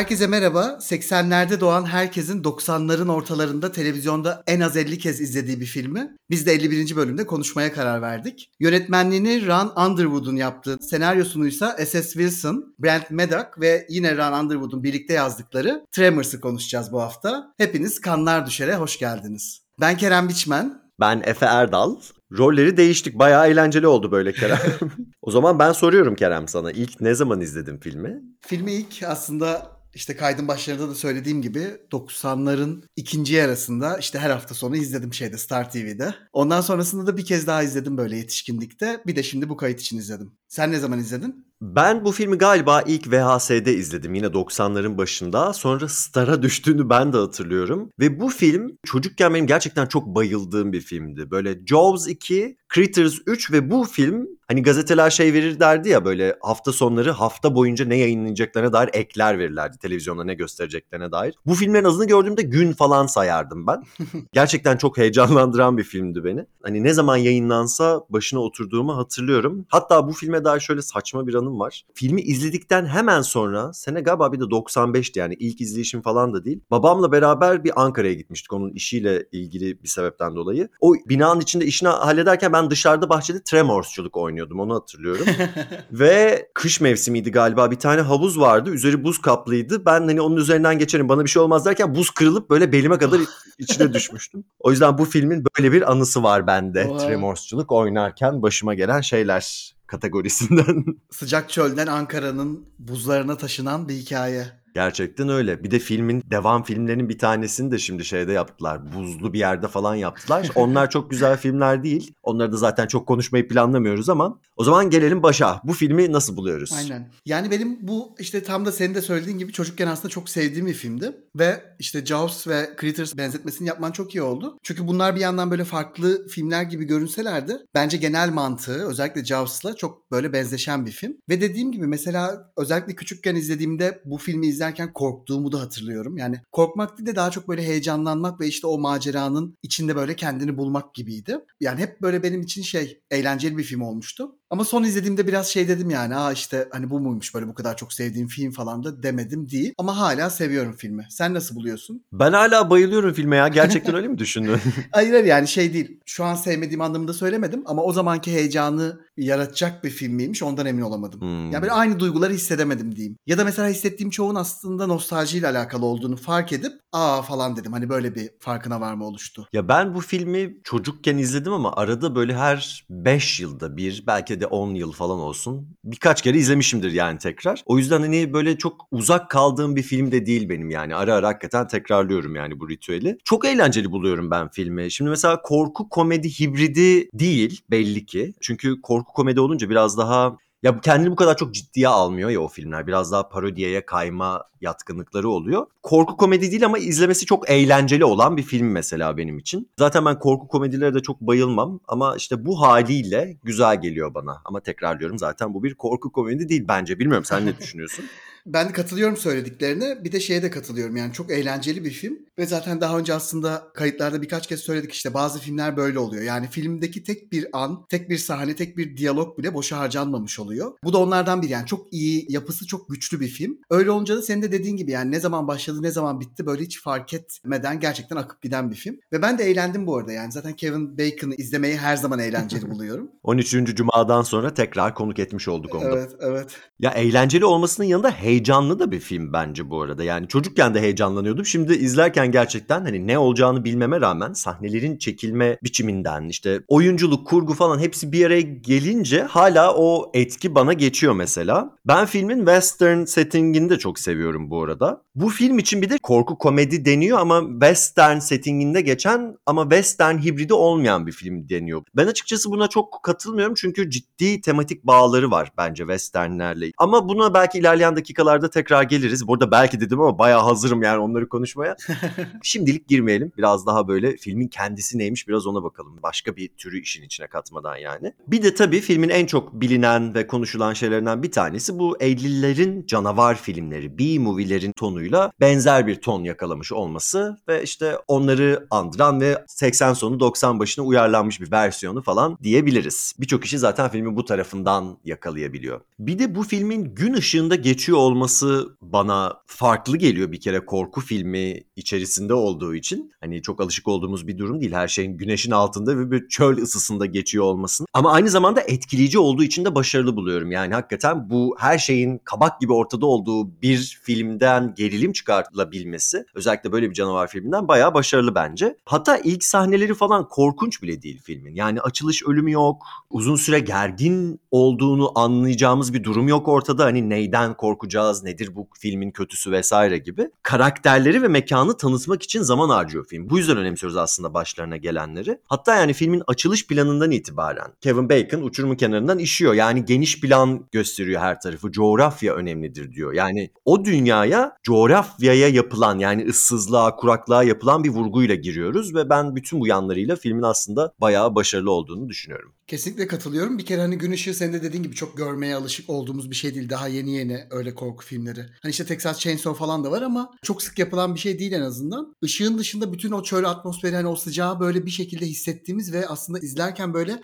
Herkese merhaba. 80'lerde doğan herkesin 90'ların ortalarında televizyonda en az 50 kez izlediği bir filmi. Biz de 51. bölümde konuşmaya karar verdik. Yönetmenliğini Ron Underwood'un yaptığı, senaryosunu ise S.S. Wilson, Brent Maddock ve yine Ron Underwood'un birlikte yazdıkları Tremors'ı konuşacağız bu hafta. Hepiniz Kanlar Düşer'e hoş geldiniz. Ben Kerem Biçmen. Ben Efe Erdal. Rolleri değiştik. Bayağı eğlenceli oldu böyle Kerem. o zaman ben soruyorum Kerem sana. İlk ne zaman izledin filmi? Filmi ilk aslında işte kaydın başlarında da söylediğim gibi 90'ların ikinci yarısında işte her hafta sonu izledim şeyde Star TV'de. Ondan sonrasında da bir kez daha izledim böyle yetişkinlikte. Bir de şimdi bu kayıt için izledim. Sen ne zaman izledin? Ben bu filmi galiba ilk VHS'de izledim yine 90'ların başında. Sonra Star'a düştüğünü ben de hatırlıyorum. Ve bu film çocukken benim gerçekten çok bayıldığım bir filmdi. Böyle Jaws 2, Critters 3 ve bu film hani gazeteler şey verir derdi ya böyle hafta sonları hafta boyunca ne yayınlayacaklarına dair ekler verirlerdi televizyonda ne göstereceklerine dair. Bu filmlerin adını gördüğümde gün falan sayardım ben. gerçekten çok heyecanlandıran bir filmdi beni. Hani ne zaman yayınlansa başına oturduğumu hatırlıyorum. Hatta bu filme dair şöyle saçma bir anım var. Filmi izledikten hemen sonra sene galiba bir de 95'ti yani ilk izleyişim falan da değil. Babamla beraber bir Ankara'ya gitmiştik onun işiyle ilgili bir sebepten dolayı. O binanın içinde işini hallederken ben dışarıda bahçede Tremors'culuk oynuyordum onu hatırlıyorum. Ve kış mevsimiydi galiba bir tane havuz vardı üzeri buz kaplıydı. Ben hani onun üzerinden geçerim bana bir şey olmaz derken buz kırılıp böyle belime kadar içine düşmüştüm. O yüzden bu filmin böyle bir anısı var bende. Wow. Tremors'culuk oynarken başıma gelen şeyler kategorisinden. Sıcak çölden Ankara'nın buzlarına taşınan bir hikaye. Gerçekten öyle. Bir de filmin devam filmlerinin bir tanesini de şimdi şeyde yaptılar. Buzlu bir yerde falan yaptılar. Onlar çok güzel filmler değil. Onları da zaten çok konuşmayı planlamıyoruz ama o zaman gelelim başa. Bu filmi nasıl buluyoruz? Aynen. Yani benim bu işte tam da senin de söylediğin gibi çocukken aslında çok sevdiğim bir filmdi. Ve işte Jaws ve Critters benzetmesini yapman çok iyi oldu. Çünkü bunlar bir yandan böyle farklı filmler gibi görünseler de bence genel mantığı özellikle Jaws'la çok böyle benzeşen bir film. Ve dediğim gibi mesela özellikle küçükken izlediğimde bu filmi izlerken korktuğumu da hatırlıyorum. Yani korkmak değil de daha çok böyle heyecanlanmak ve işte o maceranın içinde böyle kendini bulmak gibiydi. Yani hep böyle benim için şey eğlenceli bir film olmuştu. Ama son izlediğimde biraz şey dedim yani aa işte hani bu muymuş böyle bu kadar çok sevdiğim film falan da demedim değil. Ama hala seviyorum filmi. Sen nasıl buluyorsun? Ben hala bayılıyorum filme ya. Gerçekten öyle mi düşündün? hayır hayır yani şey değil. Şu an sevmediğim anlamında söylemedim ama o zamanki heyecanı yaratacak bir film miymiş ondan emin olamadım. Hmm. Yani böyle aynı duyguları hissedemedim diyeyim. Ya da mesela hissettiğim çoğun aslında nostaljiyle alakalı olduğunu fark edip aa falan dedim. Hani böyle bir farkına varma oluştu. Ya ben bu filmi çocukken izledim ama arada böyle her 5 yılda bir belki de 10 yıl falan olsun birkaç kere izlemişimdir yani tekrar. O yüzden hani böyle çok uzak kaldığım bir film de değil benim yani. Ara ara hakikaten tekrarlıyorum yani bu ritüeli. Çok eğlenceli buluyorum ben filmi. Şimdi mesela korku komedi hibridi değil belli ki. Çünkü korku komedi olunca biraz daha ya kendini bu kadar çok ciddiye almıyor ya o filmler. Biraz daha parodiyeye kayma yatkınlıkları oluyor. Korku komedi değil ama izlemesi çok eğlenceli olan bir film mesela benim için. Zaten ben korku komedilere de çok bayılmam ama işte bu haliyle güzel geliyor bana. Ama tekrarlıyorum zaten bu bir korku komedi değil bence. Bilmiyorum sen ne düşünüyorsun? Ben katılıyorum söylediklerine. Bir de şeye de katılıyorum. Yani çok eğlenceli bir film. Ve zaten daha önce aslında kayıtlarda birkaç kez söyledik işte bazı filmler böyle oluyor. Yani filmdeki tek bir an, tek bir sahne, tek bir diyalog bile boşa harcanmamış oluyor. Bu da onlardan biri yani. Çok iyi, yapısı çok güçlü bir film. Öyle olunca da senin de dediğin gibi yani ne zaman başladı, ne zaman bitti böyle hiç fark etmeden gerçekten akıp giden bir film. Ve ben de eğlendim bu arada yani. Zaten Kevin Bacon'ı izlemeyi her zaman eğlenceli buluyorum. 13. Cuma'dan sonra tekrar konuk etmiş olduk onda. Evet, evet. Ya eğlenceli olmasının yanında heyecanlı da bir film bence bu arada. Yani çocukken de heyecanlanıyordum. Şimdi izlerken gerçekten hani ne olacağını bilmeme rağmen sahnelerin çekilme biçiminden işte oyunculuk, kurgu falan hepsi bir araya gelince hala o etki bana geçiyor mesela. Ben filmin western settingini de çok seviyorum bu arada. Bu film için bir de korku komedi deniyor ama western settinginde geçen ama western hibridi olmayan bir film deniyor. Ben açıkçası buna çok katılmıyorum çünkü ciddi tematik bağları var bence westernlerle. Ama buna belki ilerleyen dakikalarda tekrar geliriz. Burada belki dedim ama bayağı hazırım yani onları konuşmaya. Şimdilik girmeyelim. Biraz daha böyle filmin kendisi neymiş biraz ona bakalım. Başka bir türü işin içine katmadan yani. Bir de tabii filmin en çok bilinen ve konuşulan şeylerden bir tanesi bu 50'lerin canavar filmleri, B-movie'lerin tonuyla benzer bir ton yakalamış olması ve işte onları andıran ve 80 sonu 90 başına uyarlanmış bir versiyonu falan diyebiliriz. Birçok kişi zaten filmi bu tarafından yakalayabiliyor. Bir de bu filmin gün ışığında geçiyor olması bana farklı geliyor bir kere korku filmi içerisinde olduğu için. Hani çok alışık olduğumuz bir durum değil. Her şeyin güneşin altında ve bir çöl ısısında geçiyor olmasın. Ama aynı zamanda etkileyici olduğu için de başarılı buluyorum. Yani hakikaten bu her şeyin kabak gibi ortada olduğu bir filmden gerilim çıkartılabilmesi özellikle böyle bir canavar filminden bayağı başarılı bence. Hatta ilk sahneleri falan korkunç bile değil filmin. Yani açılış ölümü yok. Uzun süre gergin olduğunu anlayacağımız bir durum yok ortada. Hani neyden korkacağız, nedir bu filmin kötüsü vesaire gibi. Karakterleri ve mekanı tanıtmak için zaman harcıyor film. Bu yüzden önemsiyoruz aslında başlarına gelenleri. Hatta yani filmin açılış planından itibaren Kevin Bacon uçurumun kenarından işiyor. Yani geniş plan gösteriyor her tarafı. Coğrafya önemlidir diyor. Yani o dünyaya coğrafyaya yapılan yani ıssızlığa, kuraklığa yapılan bir vurguyla giriyoruz ve ben bütün bu yanlarıyla filmin aslında bayağı başarılı olduğunu düşünüyorum. Kesinlikle katılıyorum. Bir kere hani gün ışığı senin de dediğin gibi çok görmeye alışık olduğumuz bir şey değil. Daha yeni yeni öyle korku filmleri. Hani işte Texas Chainsaw falan da var ama çok sık yapılan bir şey değil en azından. Işığın dışında bütün o çöl atmosferi hani o sıcağı böyle bir şekilde hissettiğimiz ve aslında izlerken böyle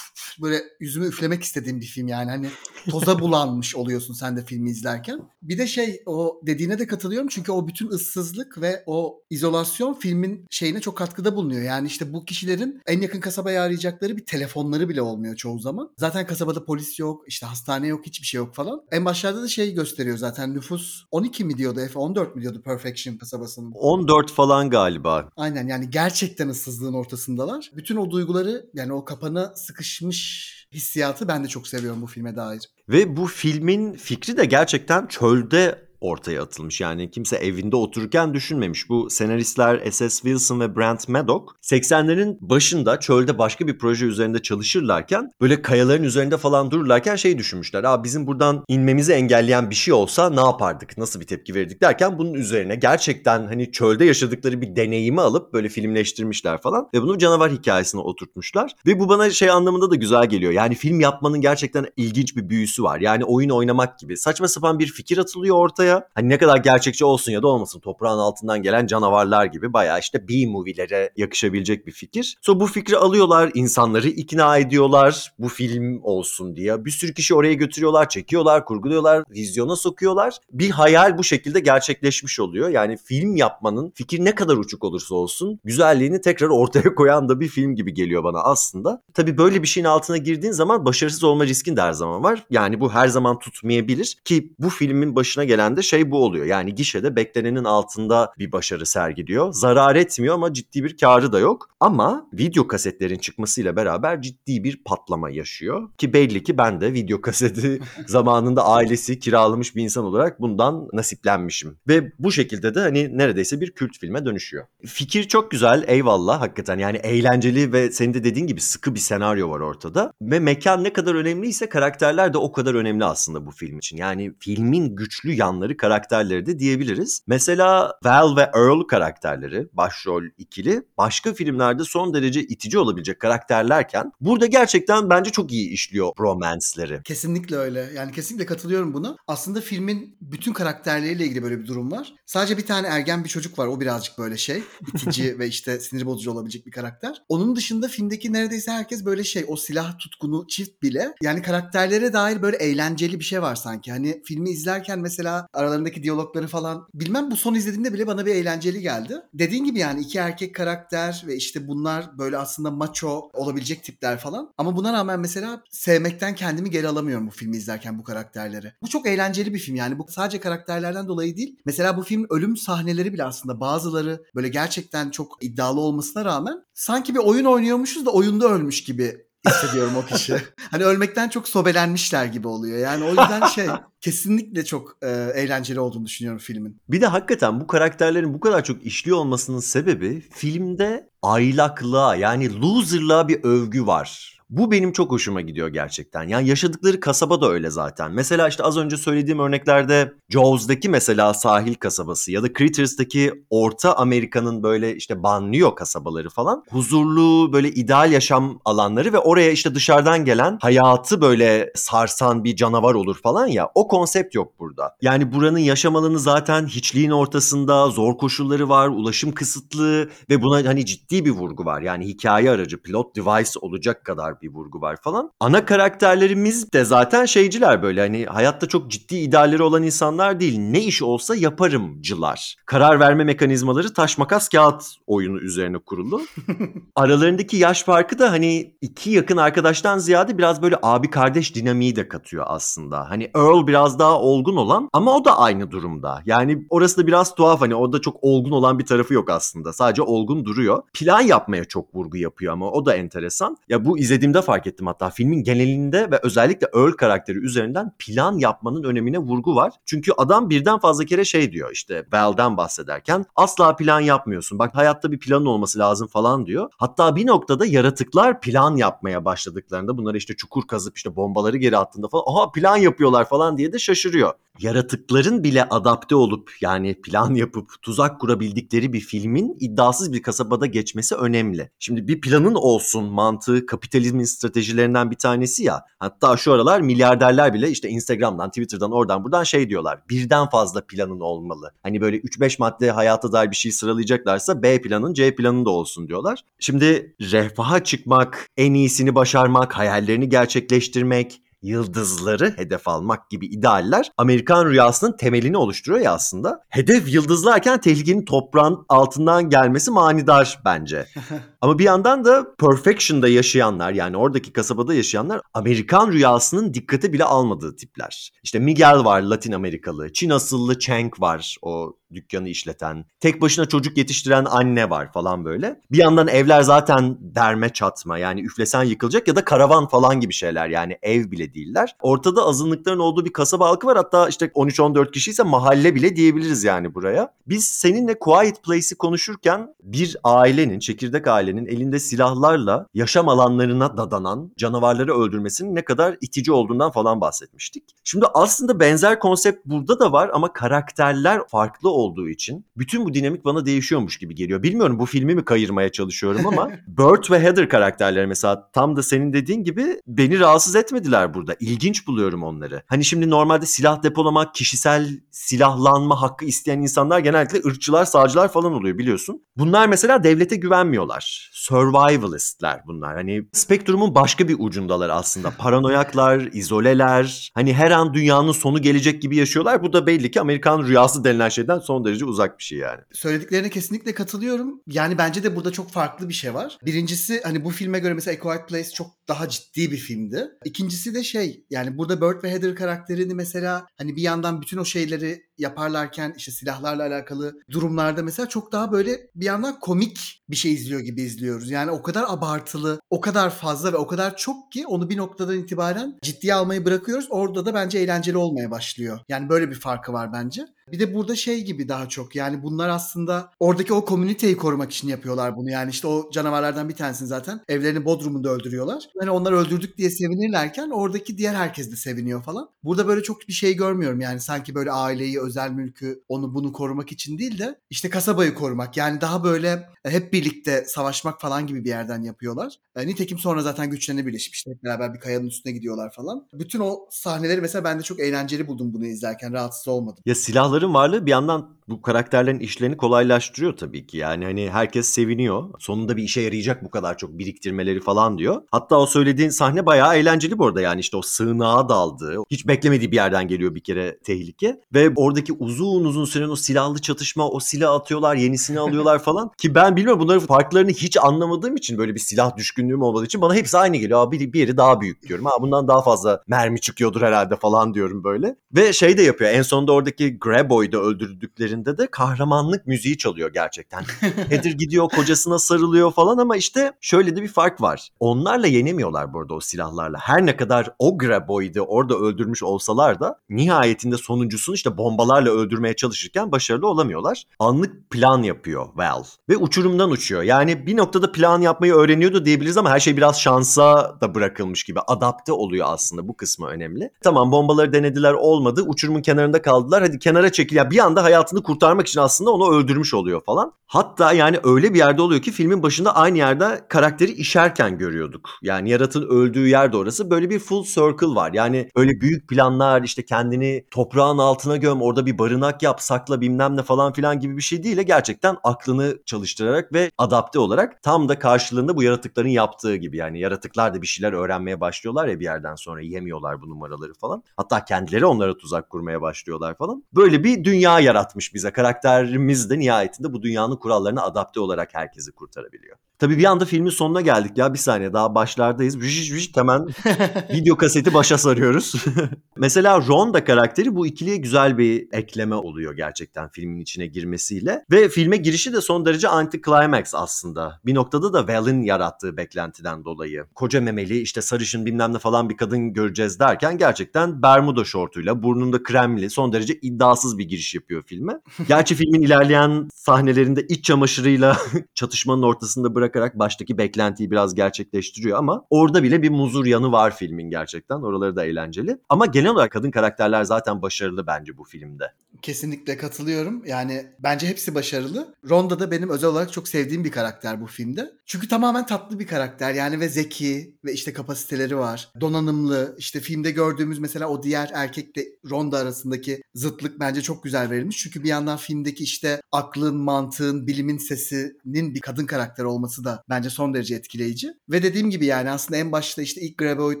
böyle yüzümü üflemek istediğim bir film yani. Hani toza bulanmış oluyorsun sen de filmi izlerken. Bir de şey o dediğine de katılıyorum çünkü o bütün ıssızlık ve o izolasyon filmin şeyine çok katkıda bulunuyor. Yani işte bu kişilerin en yakın kasabaya arayacakları bir telefonları bile olmuyor çoğu zaman. Zaten kasabada polis yok, işte hastane yok, hiçbir şey yok falan. En başlarda da şey gösteriyor zaten nüfus 12 mi diyordu Efe 14 mi diyordu Perfection kasabasının. 14 falan galiba. Aynen yani gerçekten ıssızlığın ortasındalar. Bütün o duyguları yani o kapana sıkışmış hissiyatı ben de çok seviyorum bu filme dair. Ve bu filmin fikri de gerçekten çölde ortaya atılmış. Yani kimse evinde otururken düşünmemiş. Bu senaristler S.S. Wilson ve Brent Maddock 80'lerin başında çölde başka bir proje üzerinde çalışırlarken böyle kayaların üzerinde falan dururlarken şey düşünmüşler. Aa bizim buradan inmemizi engelleyen bir şey olsa ne yapardık? Nasıl bir tepki verirdik derken bunun üzerine gerçekten hani çölde yaşadıkları bir deneyimi alıp böyle filmleştirmişler falan ve bunu canavar hikayesine oturtmuşlar. Ve bu bana şey anlamında da güzel geliyor. Yani film yapmanın gerçekten ilginç bir büyüsü var. Yani oyun oynamak gibi. Saçma sapan bir fikir atılıyor ortaya ortaya. Hani ne kadar gerçekçi olsun ya da olmasın toprağın altından gelen canavarlar gibi bayağı işte B-movie'lere yakışabilecek bir fikir. So bu fikri alıyorlar, insanları ikna ediyorlar bu film olsun diye. Bir sürü kişi oraya götürüyorlar, çekiyorlar, kurguluyorlar, vizyona sokuyorlar. Bir hayal bu şekilde gerçekleşmiş oluyor. Yani film yapmanın fikir ne kadar uçuk olursa olsun güzelliğini tekrar ortaya koyan da bir film gibi geliyor bana aslında. Tabii böyle bir şeyin altına girdiğin zaman başarısız olma riskin de her zaman var. Yani bu her zaman tutmayabilir ki bu filmin başına gelen de şey bu oluyor. Yani gişede beklenenin altında bir başarı sergiliyor. Zarar etmiyor ama ciddi bir karı da yok. Ama video kasetlerin çıkmasıyla beraber ciddi bir patlama yaşıyor. Ki belli ki ben de video kaseti zamanında ailesi kiralamış bir insan olarak bundan nasiplenmişim. Ve bu şekilde de hani neredeyse bir kült filme dönüşüyor. Fikir çok güzel eyvallah hakikaten yani eğlenceli ve senin de dediğin gibi sıkı bir senaryo var ortada. Ve mekan ne kadar önemliyse karakterler de o kadar önemli aslında bu film için. Yani filmin güçlü yanları karakterleri de diyebiliriz. Mesela Val ve Earl karakterleri, başrol ikili başka filmlerde son derece itici olabilecek karakterlerken burada gerçekten bence çok iyi işliyor romance'leri. Kesinlikle öyle. Yani kesinlikle katılıyorum buna. Aslında filmin bütün karakterleriyle ilgili böyle bir durum var. Sadece bir tane ergen bir çocuk var. O birazcık böyle şey. itici ve işte sinir bozucu olabilecek bir karakter. Onun dışında filmdeki neredeyse herkes böyle şey. O silah tutkunu çift bile. Yani karakterlere dair böyle eğlenceli bir şey var sanki. Hani filmi izlerken mesela aralarındaki diyalogları falan bilmem bu son izlediğimde bile bana bir eğlenceli geldi. Dediğin gibi yani iki erkek karakter ve işte bunlar böyle aslında macho olabilecek tipler falan. Ama buna rağmen mesela sevmekten kendimi geri alamıyorum bu filmi izlerken bu karakterleri. Bu çok eğlenceli bir film yani bu sadece karakterlerden dolayı değil. Mesela bu film ölüm sahneleri bile aslında bazıları böyle gerçekten çok iddialı olmasına rağmen sanki bir oyun oynuyormuşuz da oyunda ölmüş gibi hissediyorum o kişi. hani ölmekten çok sobelenmişler gibi oluyor. Yani o yüzden şey kesinlikle çok e, eğlenceli olduğunu düşünüyorum filmin. Bir de hakikaten bu karakterlerin bu kadar çok işliyor olmasının sebebi filmde aylaklığa yani loserlığa bir övgü var. Bu benim çok hoşuma gidiyor gerçekten. Yani yaşadıkları kasaba da öyle zaten. Mesela işte az önce söylediğim örneklerde Jaws'daki mesela sahil kasabası ya da Critters'daki Orta Amerika'nın böyle işte banliyö kasabaları falan huzurlu böyle ideal yaşam alanları ve oraya işte dışarıdan gelen hayatı böyle sarsan bir canavar olur falan ya o konsept yok burada. Yani buranın yaşam alanı zaten hiçliğin ortasında zor koşulları var, ulaşım kısıtlı ve buna hani ciddi bir vurgu var. Yani hikaye aracı, plot device olacak kadar bir vurgu var falan. Ana karakterlerimiz de zaten şeyciler böyle hani hayatta çok ciddi idealleri olan insanlar değil. Ne iş olsa yaparımcılar. Karar verme mekanizmaları taş makas kağıt oyunu üzerine kurulu. Aralarındaki yaş farkı da hani iki yakın arkadaştan ziyade biraz böyle abi kardeş dinamiği de katıyor aslında. Hani Earl biraz daha olgun olan ama o da aynı durumda. Yani orası da biraz tuhaf hani o da çok olgun olan bir tarafı yok aslında. Sadece olgun duruyor. Plan yapmaya çok vurgu yapıyor ama o da enteresan. Ya bu izlediğimde fark ettim hatta filmin genelinde ve özellikle Earl karakteri üzerinden plan yapmanın önemine vurgu var. Çünkü adam birden fazla kere şey diyor işte Val'den bahsederken asla plan yapmıyorsun. Bak hayatta bir planın olması lazım falan diyor. Hatta bir noktada yaratıklar plan yapmaya başladıklarında bunları işte çukur kazıp işte bombaları geri attığında falan aha plan yapıyorlar falan diye de şaşırıyor. Yaratıkların bile adapte olup yani plan yapıp tuzak kurabildikleri bir filmin iddiasız bir kasabada geçmesi önemli. Şimdi bir planın olsun mantığı kapitalizmin stratejilerinden bir tanesi ya. Hatta şu aralar milyarderler bile işte Instagram'dan, Twitter'dan oradan buradan şey diyorlar. Birden fazla planın olmalı. Hani böyle 3-5 madde hayata dair bir şey sıralayacaklarsa B planın C planın da olsun diyorlar. Şimdi refaha çıkmak, en iyisini başarmak, hayallerini gerçekleştirmek, yıldızları hedef almak gibi idealler Amerikan rüyasının temelini oluşturuyor ya aslında. Hedef yıldızlarken tehlikenin toprağın altından gelmesi manidar bence. Ama bir yandan da Perfection'da yaşayanlar yani oradaki kasabada yaşayanlar Amerikan rüyasının dikkate bile almadığı tipler. İşte Miguel var Latin Amerikalı, Çin asıllı Cheng var o dükkanı işleten, tek başına çocuk yetiştiren anne var falan böyle. Bir yandan evler zaten derme çatma yani üflesen yıkılacak ya da karavan falan gibi şeyler yani ev bile değiller. Ortada azınlıkların olduğu bir kasaba halkı var hatta işte 13-14 kişi ise mahalle bile diyebiliriz yani buraya. Biz seninle Quiet Place'i konuşurken bir ailenin, çekirdek ailenin elinde silahlarla yaşam alanlarına dadanan canavarları öldürmesinin ne kadar itici olduğundan falan bahsetmiştik. Şimdi aslında benzer konsept burada da var ama karakterler farklı olduğu için bütün bu dinamik bana değişiyormuş gibi geliyor. Bilmiyorum bu filmi mi kayırmaya çalışıyorum ama Burt ve Heather karakterleri mesela tam da senin dediğin gibi beni rahatsız etmediler burada. İlginç buluyorum onları. Hani şimdi normalde silah depolamak, kişisel silahlanma hakkı isteyen insanlar genellikle ırkçılar, sağcılar falan oluyor biliyorsun. Bunlar mesela devlete güvenmiyorlar. Survivalistler bunlar. Hani spektrumun başka bir ucundalar aslında. Paranoyaklar, izoleler. Hani her an dünyanın sonu gelecek gibi yaşıyorlar. Bu da belli ki Amerikan rüyası denilen şeyden son derece uzak bir şey yani. Söylediklerine kesinlikle katılıyorum. Yani bence de burada çok farklı bir şey var. Birincisi hani bu filme göre mesela A Quiet Place çok daha ciddi bir filmdi. İkincisi de şey yani burada Burt ve Heather karakterini mesela hani bir yandan bütün o şeyleri yaparlarken işte silahlarla alakalı durumlarda mesela çok daha böyle bir yandan komik bir şey izliyor gibi izliyoruz. Yani o kadar abartılı, o kadar fazla ve o kadar çok ki onu bir noktadan itibaren ciddiye almayı bırakıyoruz. Orada da bence eğlenceli olmaya başlıyor. Yani böyle bir farkı var bence. Bir de burada şey gibi daha çok yani bunlar aslında oradaki o komüniteyi korumak için yapıyorlar bunu. Yani işte o canavarlardan bir tanesini zaten evlerinin bodrumunda öldürüyorlar. Hani onları öldürdük diye sevinirlerken oradaki diğer herkes de seviniyor falan. Burada böyle çok bir şey görmüyorum yani sanki böyle aileyi, özel mülkü, onu bunu korumak için değil de işte kasabayı korumak. Yani daha böyle hep birlikte savaşmak falan gibi bir yerden yapıyorlar. E, nitekim sonra zaten güçlerine birleşip işte hep beraber bir kayanın üstüne gidiyorlar falan. Bütün o sahneleri mesela ben de çok eğlenceli buldum bunu izlerken. Rahatsız olmadım. Ya silahların varlığı bir yandan bu karakterlerin işlerini kolaylaştırıyor tabii ki. Yani hani herkes seviniyor. Sonunda bir işe yarayacak bu kadar çok biriktirmeleri falan diyor. Hatta o söylediğin sahne bayağı eğlenceli bu arada. Yani işte o sığınağa daldığı, hiç beklemediği bir yerden geliyor bir kere tehlike. Ve oradaki uzun uzun süren o silahlı çatışma, o silah atıyorlar, yenisini alıyorlar falan. Ki ben bilmiyorum bunların farklarını hiç anlamadığım için böyle bir silah düşkünlüğüm olmadığı için bana hepsi aynı geliyor. Abi bir yeri daha büyük diyorum. Ha bundan daha fazla mermi çıkıyordur herhalde falan diyorum böyle. Ve şey de yapıyor. En sonunda oradaki Graboy'da öldürdüklerini sahnelerinde de kahramanlık müziği çalıyor gerçekten. Heather gidiyor kocasına sarılıyor falan ama işte şöyle de bir fark var. Onlarla yenemiyorlar bu arada o silahlarla. Her ne kadar Ogra Boy'du orada öldürmüş olsalar da nihayetinde sonuncusunu işte bombalarla öldürmeye çalışırken başarılı olamıyorlar. Anlık plan yapıyor Val ve uçurumdan uçuyor. Yani bir noktada plan yapmayı öğreniyordu diyebiliriz ama her şey biraz şansa da bırakılmış gibi. Adapte oluyor aslında bu kısmı önemli. Tamam bombaları denediler olmadı. Uçurumun kenarında kaldılar. Hadi kenara çekil. Ya bir anda hayatını kurtarmak için aslında onu öldürmüş oluyor falan. Hatta yani öyle bir yerde oluyor ki filmin başında aynı yerde karakteri işerken görüyorduk. Yani yaratın öldüğü yer de orası. Böyle bir full circle var. Yani öyle büyük planlar işte kendini toprağın altına göm orada bir barınak yap sakla bilmem ne falan filan gibi bir şey değil. Gerçekten aklını çalıştırarak ve adapte olarak tam da karşılığında bu yaratıkların yaptığı gibi. Yani yaratıklar da bir şeyler öğrenmeye başlıyorlar ya bir yerden sonra yemiyorlar bu numaraları falan. Hatta kendileri onlara tuzak kurmaya başlıyorlar falan. Böyle bir dünya yaratmış bize. Karakterimiz de nihayetinde bu dünyanın kurallarına adapte olarak herkesi kurtarabiliyor. Tabii bir anda filmin sonuna geldik ya bir saniye daha başlardayız. Vış vış hemen video kaseti başa sarıyoruz. Mesela Ronda karakteri bu ikiliye güzel bir ekleme oluyor gerçekten filmin içine girmesiyle. Ve filme girişi de son derece anti-climax aslında. Bir noktada da Val'in yarattığı beklentiden dolayı. Koca memeli işte sarışın bilmem ne falan bir kadın göreceğiz derken gerçekten Bermuda şortuyla burnunda kremli son derece iddiasız bir giriş yapıyor filme. Gerçi filmin ilerleyen sahnelerinde iç çamaşırıyla çatışmanın ortasında bırakarak baştaki beklentiyi biraz gerçekleştiriyor ama orada bile bir muzur yanı var filmin gerçekten. Oraları da eğlenceli. Ama genel olarak kadın karakterler zaten başarılı bence bu filmde. Kesinlikle katılıyorum. Yani bence hepsi başarılı. Ronda da benim özel olarak çok sevdiğim bir karakter bu filmde. Çünkü tamamen tatlı bir karakter yani ve zeki ve işte kapasiteleri var. Donanımlı. İşte filmde gördüğümüz mesela o diğer erkekle Ronda arasındaki zıtlık bence çok güzel verilmiş. Çünkü bir yandan filmdeki işte aklın, mantığın, bilimin sesinin bir kadın karakter olması da bence son derece etkileyici. Ve dediğim gibi yani aslında en başta işte ilk Graboid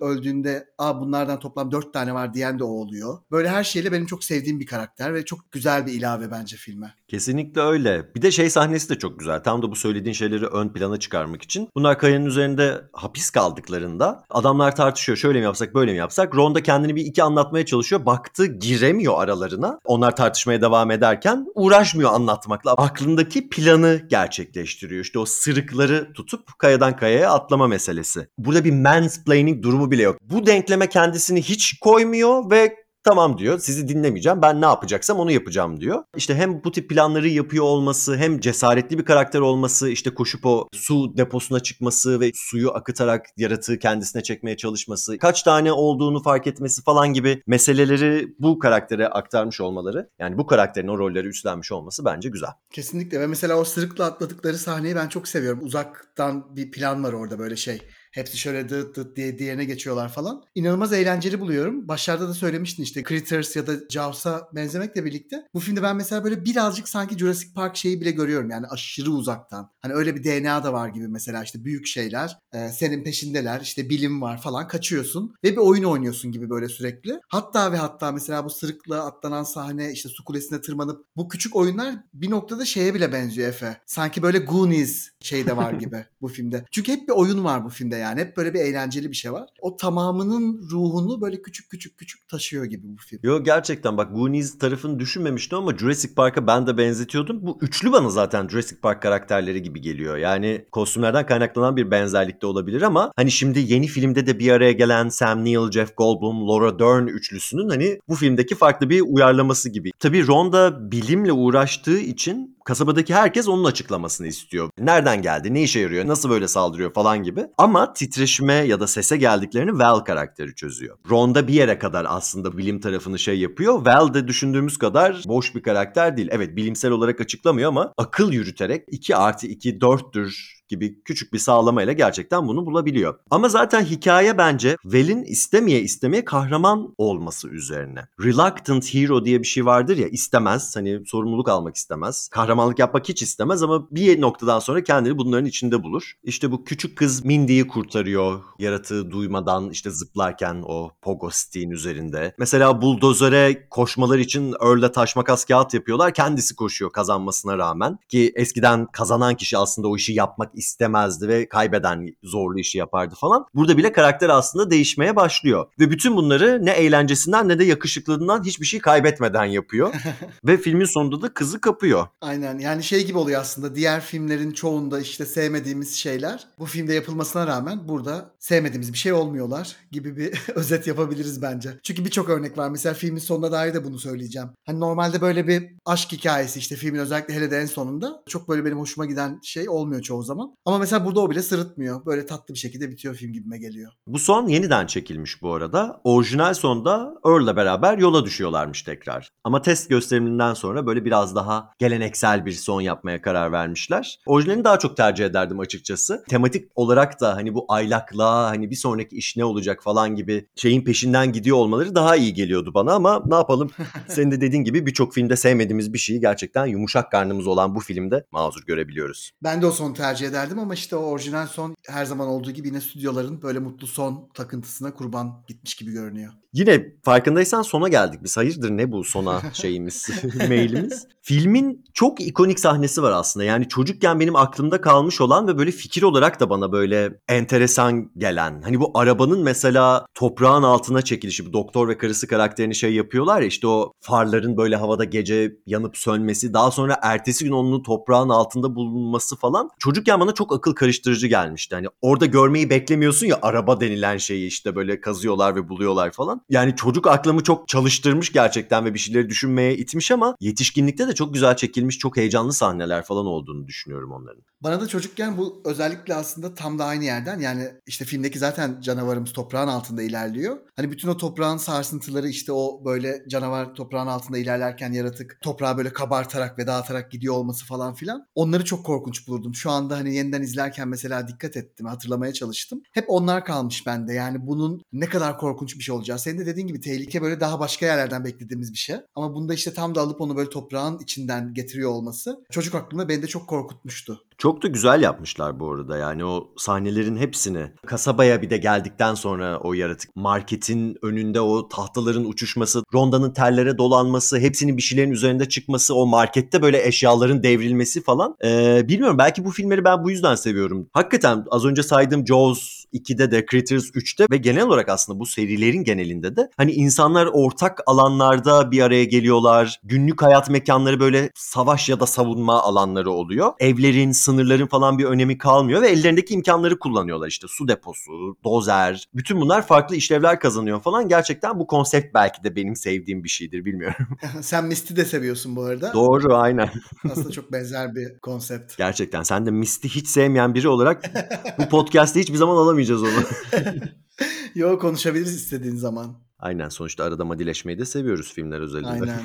öldüğünde Aa, bunlardan toplam dört tane var diyen de o oluyor. Böyle her şeyle benim çok sevdiğim bir karakter ve çok güzel bir ilave bence filme. Kesinlikle öyle. Bir de şey sahnesi de çok güzel. Tam da bu söylediğin şeyleri ön plana çıkarmak için. Bunlar kayanın üzerinde hapis kaldıklarında adamlar tartışıyor. Şöyle mi yapsak böyle mi yapsak? Ron da kendini bir iki anlatmaya çalışıyor. Baktı giremiyor aralarına. Onlar tartışmaya devam ederken uğraşmıyor anlatmakla. Aklındaki planı gerçekleştiriyor. İşte o sırıkları tutup kayadan kayaya atlama meselesi. Burada bir mansplaining durumu bile yok. Bu denkleme kendisini hiç koymuyor ve Tamam diyor sizi dinlemeyeceğim ben ne yapacaksam onu yapacağım diyor. İşte hem bu tip planları yapıyor olması hem cesaretli bir karakter olması işte koşup o su deposuna çıkması ve suyu akıtarak yaratığı kendisine çekmeye çalışması kaç tane olduğunu fark etmesi falan gibi meseleleri bu karaktere aktarmış olmaları yani bu karakterin o rolleri üstlenmiş olması bence güzel. Kesinlikle ve mesela o sırıkla atladıkları sahneyi ben çok seviyorum. Uzaktan bir plan var orada böyle şey Hepsi şöyle dıt dıt diye diğerine geçiyorlar falan. İnanılmaz eğlenceli buluyorum. Başlarda da söylemiştin işte Critters ya da Jaws'a benzemekle birlikte. Bu filmde ben mesela böyle birazcık sanki Jurassic Park şeyi bile görüyorum. Yani aşırı uzaktan. Hani öyle bir DNA da var gibi mesela işte büyük şeyler. E, senin peşindeler. işte bilim var falan. Kaçıyorsun ve bir oyun oynuyorsun gibi böyle sürekli. Hatta ve hatta mesela bu sırıkla atlanan sahne işte su kulesine tırmanıp bu küçük oyunlar bir noktada şeye bile benziyor Efe. Sanki böyle Goonies şeyde var gibi bu filmde. Çünkü hep bir oyun var bu filmde yani. Hep böyle bir eğlenceli bir şey var. O tamamının ruhunu böyle küçük küçük küçük taşıyor gibi bu film. Yo gerçekten bak Goonies tarafını düşünmemiştim ama Jurassic Park'a ben de benzetiyordum. Bu üçlü bana zaten Jurassic Park karakterleri gibi geliyor. Yani kostümlerden kaynaklanan bir benzerlik de olabilir ama hani şimdi yeni filmde de bir araya gelen Sam Neill, Jeff Goldblum, Laura Dern üçlüsünün hani bu filmdeki farklı bir uyarlaması gibi. Tabii Ronda bilimle uğraştığı için kasabadaki herkes onun açıklamasını istiyor. Nereden geldi, ne işe yarıyor, nasıl böyle saldırıyor falan gibi. Ama titreşime ya da sese geldiklerini Val karakteri çözüyor. Ronda bir yere kadar aslında bilim tarafını şey yapıyor. Val de düşündüğümüz kadar boş bir karakter değil. Evet bilimsel olarak açıklamıyor ama akıl yürüterek 2 artı 2 4'tür gibi küçük bir sağlamayla gerçekten bunu bulabiliyor. Ama zaten hikaye bence Val'in istemeye istemeye kahraman olması üzerine. Reluctant hero diye bir şey vardır ya istemez hani sorumluluk almak istemez. Kahramanlık yapmak hiç istemez ama bir noktadan sonra kendini bunların içinde bulur. İşte bu küçük kız Mindy'yi kurtarıyor yaratığı duymadan işte zıplarken o pogo stick'in üzerinde. Mesela buldozere koşmalar için Earl'le taş makas kağıt yapıyorlar. Kendisi koşuyor kazanmasına rağmen. Ki eskiden kazanan kişi aslında o işi yapmak istemezdi ve kaybeden zorlu işi yapardı falan. Burada bile karakter aslında değişmeye başlıyor. Ve bütün bunları ne eğlencesinden ne de yakışıklılığından hiçbir şey kaybetmeden yapıyor. ve filmin sonunda da kızı kapıyor. Aynen yani şey gibi oluyor aslında diğer filmlerin çoğunda işte sevmediğimiz şeyler bu filmde yapılmasına rağmen burada sevmediğimiz bir şey olmuyorlar gibi bir özet yapabiliriz bence. Çünkü birçok örnek var. Mesela filmin sonuna dair de bunu söyleyeceğim. Hani normalde böyle bir aşk hikayesi işte filmin özellikle hele de en sonunda çok böyle benim hoşuma giden şey olmuyor çoğu zaman. Ama mesela burada o bile sırıtmıyor. Böyle tatlı bir şekilde bitiyor film gibime geliyor. Bu son yeniden çekilmiş bu arada. Orijinal sonda Earl'la beraber yola düşüyorlarmış tekrar. Ama test gösteriminden sonra böyle biraz daha geleneksel bir son yapmaya karar vermişler. Orijinalini daha çok tercih ederdim açıkçası. Tematik olarak da hani bu aylaklığa hani bir sonraki iş ne olacak falan gibi şeyin peşinden gidiyor olmaları daha iyi geliyordu bana ama ne yapalım senin de dediğin gibi birçok filmde sevmediğimiz bir şeyi gerçekten yumuşak karnımız olan bu filmde mazur görebiliyoruz. Ben de o sonu tercih ederdim ama işte o orijinal son her zaman olduğu gibi yine stüdyoların böyle mutlu son takıntısına kurban gitmiş gibi görünüyor. Yine farkındaysan sona geldik biz. Hayırdır ne bu sona şeyimiz, mailimiz. Filmin çok ikonik sahnesi var aslında. Yani çocukken benim aklımda kalmış olan ve böyle fikir olarak da bana böyle enteresan gelen. Hani bu arabanın mesela toprağın altına çekilişi. Bu doktor ve karısı karakterini şey yapıyorlar ya işte o farların böyle havada gece yanıp sönmesi. Daha sonra ertesi gün onun toprağın altında bulunması falan. Çocukken bana çok akıl karıştırıcı gelmişti. Hani orada görmeyi beklemiyorsun ya araba denilen şeyi işte böyle kazıyorlar ve buluyorlar falan. Yani çocuk aklımı çok çalıştırmış gerçekten ve bir şeyleri düşünmeye itmiş ama yetişkinlikte de çok güzel çekilmiş, çok heyecanlı sahneler falan olduğunu düşünüyorum onların. Bana da çocukken bu özellikle aslında tam da aynı yerden yani işte filmdeki zaten canavarımız toprağın altında ilerliyor. Hani bütün o toprağın sarsıntıları işte o böyle canavar toprağın altında ilerlerken yaratık toprağı böyle kabartarak ve dağıtarak gidiyor olması falan filan. Onları çok korkunç bulurdum. Şu anda hani yeniden izlerken mesela dikkat ettim, hatırlamaya çalıştım. Hep onlar kalmış bende. Yani bunun ne kadar korkunç bir şey olacağı. Senin de dediğin gibi tehlike böyle daha başka yerlerden beklediğimiz bir şey. Ama bunda işte tam da alıp onu böyle toprağın içinden getiriyor olması çocuk aklımda beni de çok korkutmuştu. Çok da güzel yapmışlar bu arada yani o sahnelerin hepsini. Kasabaya bir de geldikten sonra o yaratık marketin önünde o tahtaların uçuşması, rondanın tellere dolanması, hepsinin bir şeylerin üzerinde çıkması, o markette böyle eşyaların devrilmesi falan. Ee, bilmiyorum belki bu filmleri ben bu yüzden seviyorum. Hakikaten az önce saydığım Jaws 2'de de Critters 3'te ve genel olarak aslında bu serilerin genelinde de hani insanlar ortak alanlarda bir araya geliyorlar. Günlük hayat mekanları böyle savaş ya da savunma alanları oluyor. Evlerin, sınırların falan bir önemi kalmıyor ve ellerindeki imkanları kullanıyorlar işte su deposu, dozer. Bütün bunlar farklı işlevler kazanıyor falan. Gerçekten bu konsept belki de benim sevdiğim bir şeydir bilmiyorum. Sen Misty de seviyorsun bu arada. Doğru aynen. Aslında çok benzer bir konsept. Gerçekten sen de Misty hiç sevmeyen biri olarak bu podcast'te hiçbir zaman alamayacağız onu. Yo konuşabiliriz istediğin zaman. Aynen sonuçta arada madileşmeyi de seviyoruz filmler özelinde. Aynen.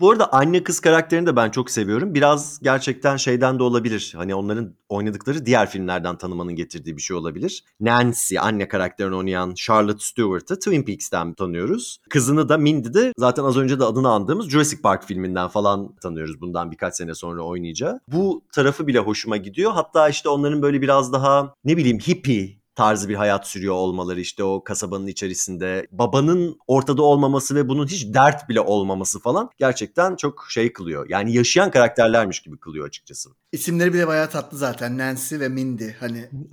Bu arada anne kız karakterini de ben çok seviyorum. Biraz gerçekten şeyden de olabilir. Hani onların oynadıkları diğer filmlerden tanımanın getirdiği bir şey olabilir. Nancy anne karakterini oynayan Charlotte Stewart'ı Twin Peaks'ten tanıyoruz. Kızını da Mindy de zaten az önce de adını andığımız Jurassic Park filminden falan tanıyoruz. Bundan birkaç sene sonra oynayacağı. Bu tarafı bile hoşuma gidiyor. Hatta işte onların böyle biraz daha ne bileyim hippie tarzı bir hayat sürüyor olmaları işte o kasabanın içerisinde babanın ortada olmaması ve bunun hiç dert bile olmaması falan gerçekten çok şey kılıyor. Yani yaşayan karakterlermiş gibi kılıyor açıkçası. İsimleri bile bayağı tatlı zaten. Nancy ve Mindy. Hani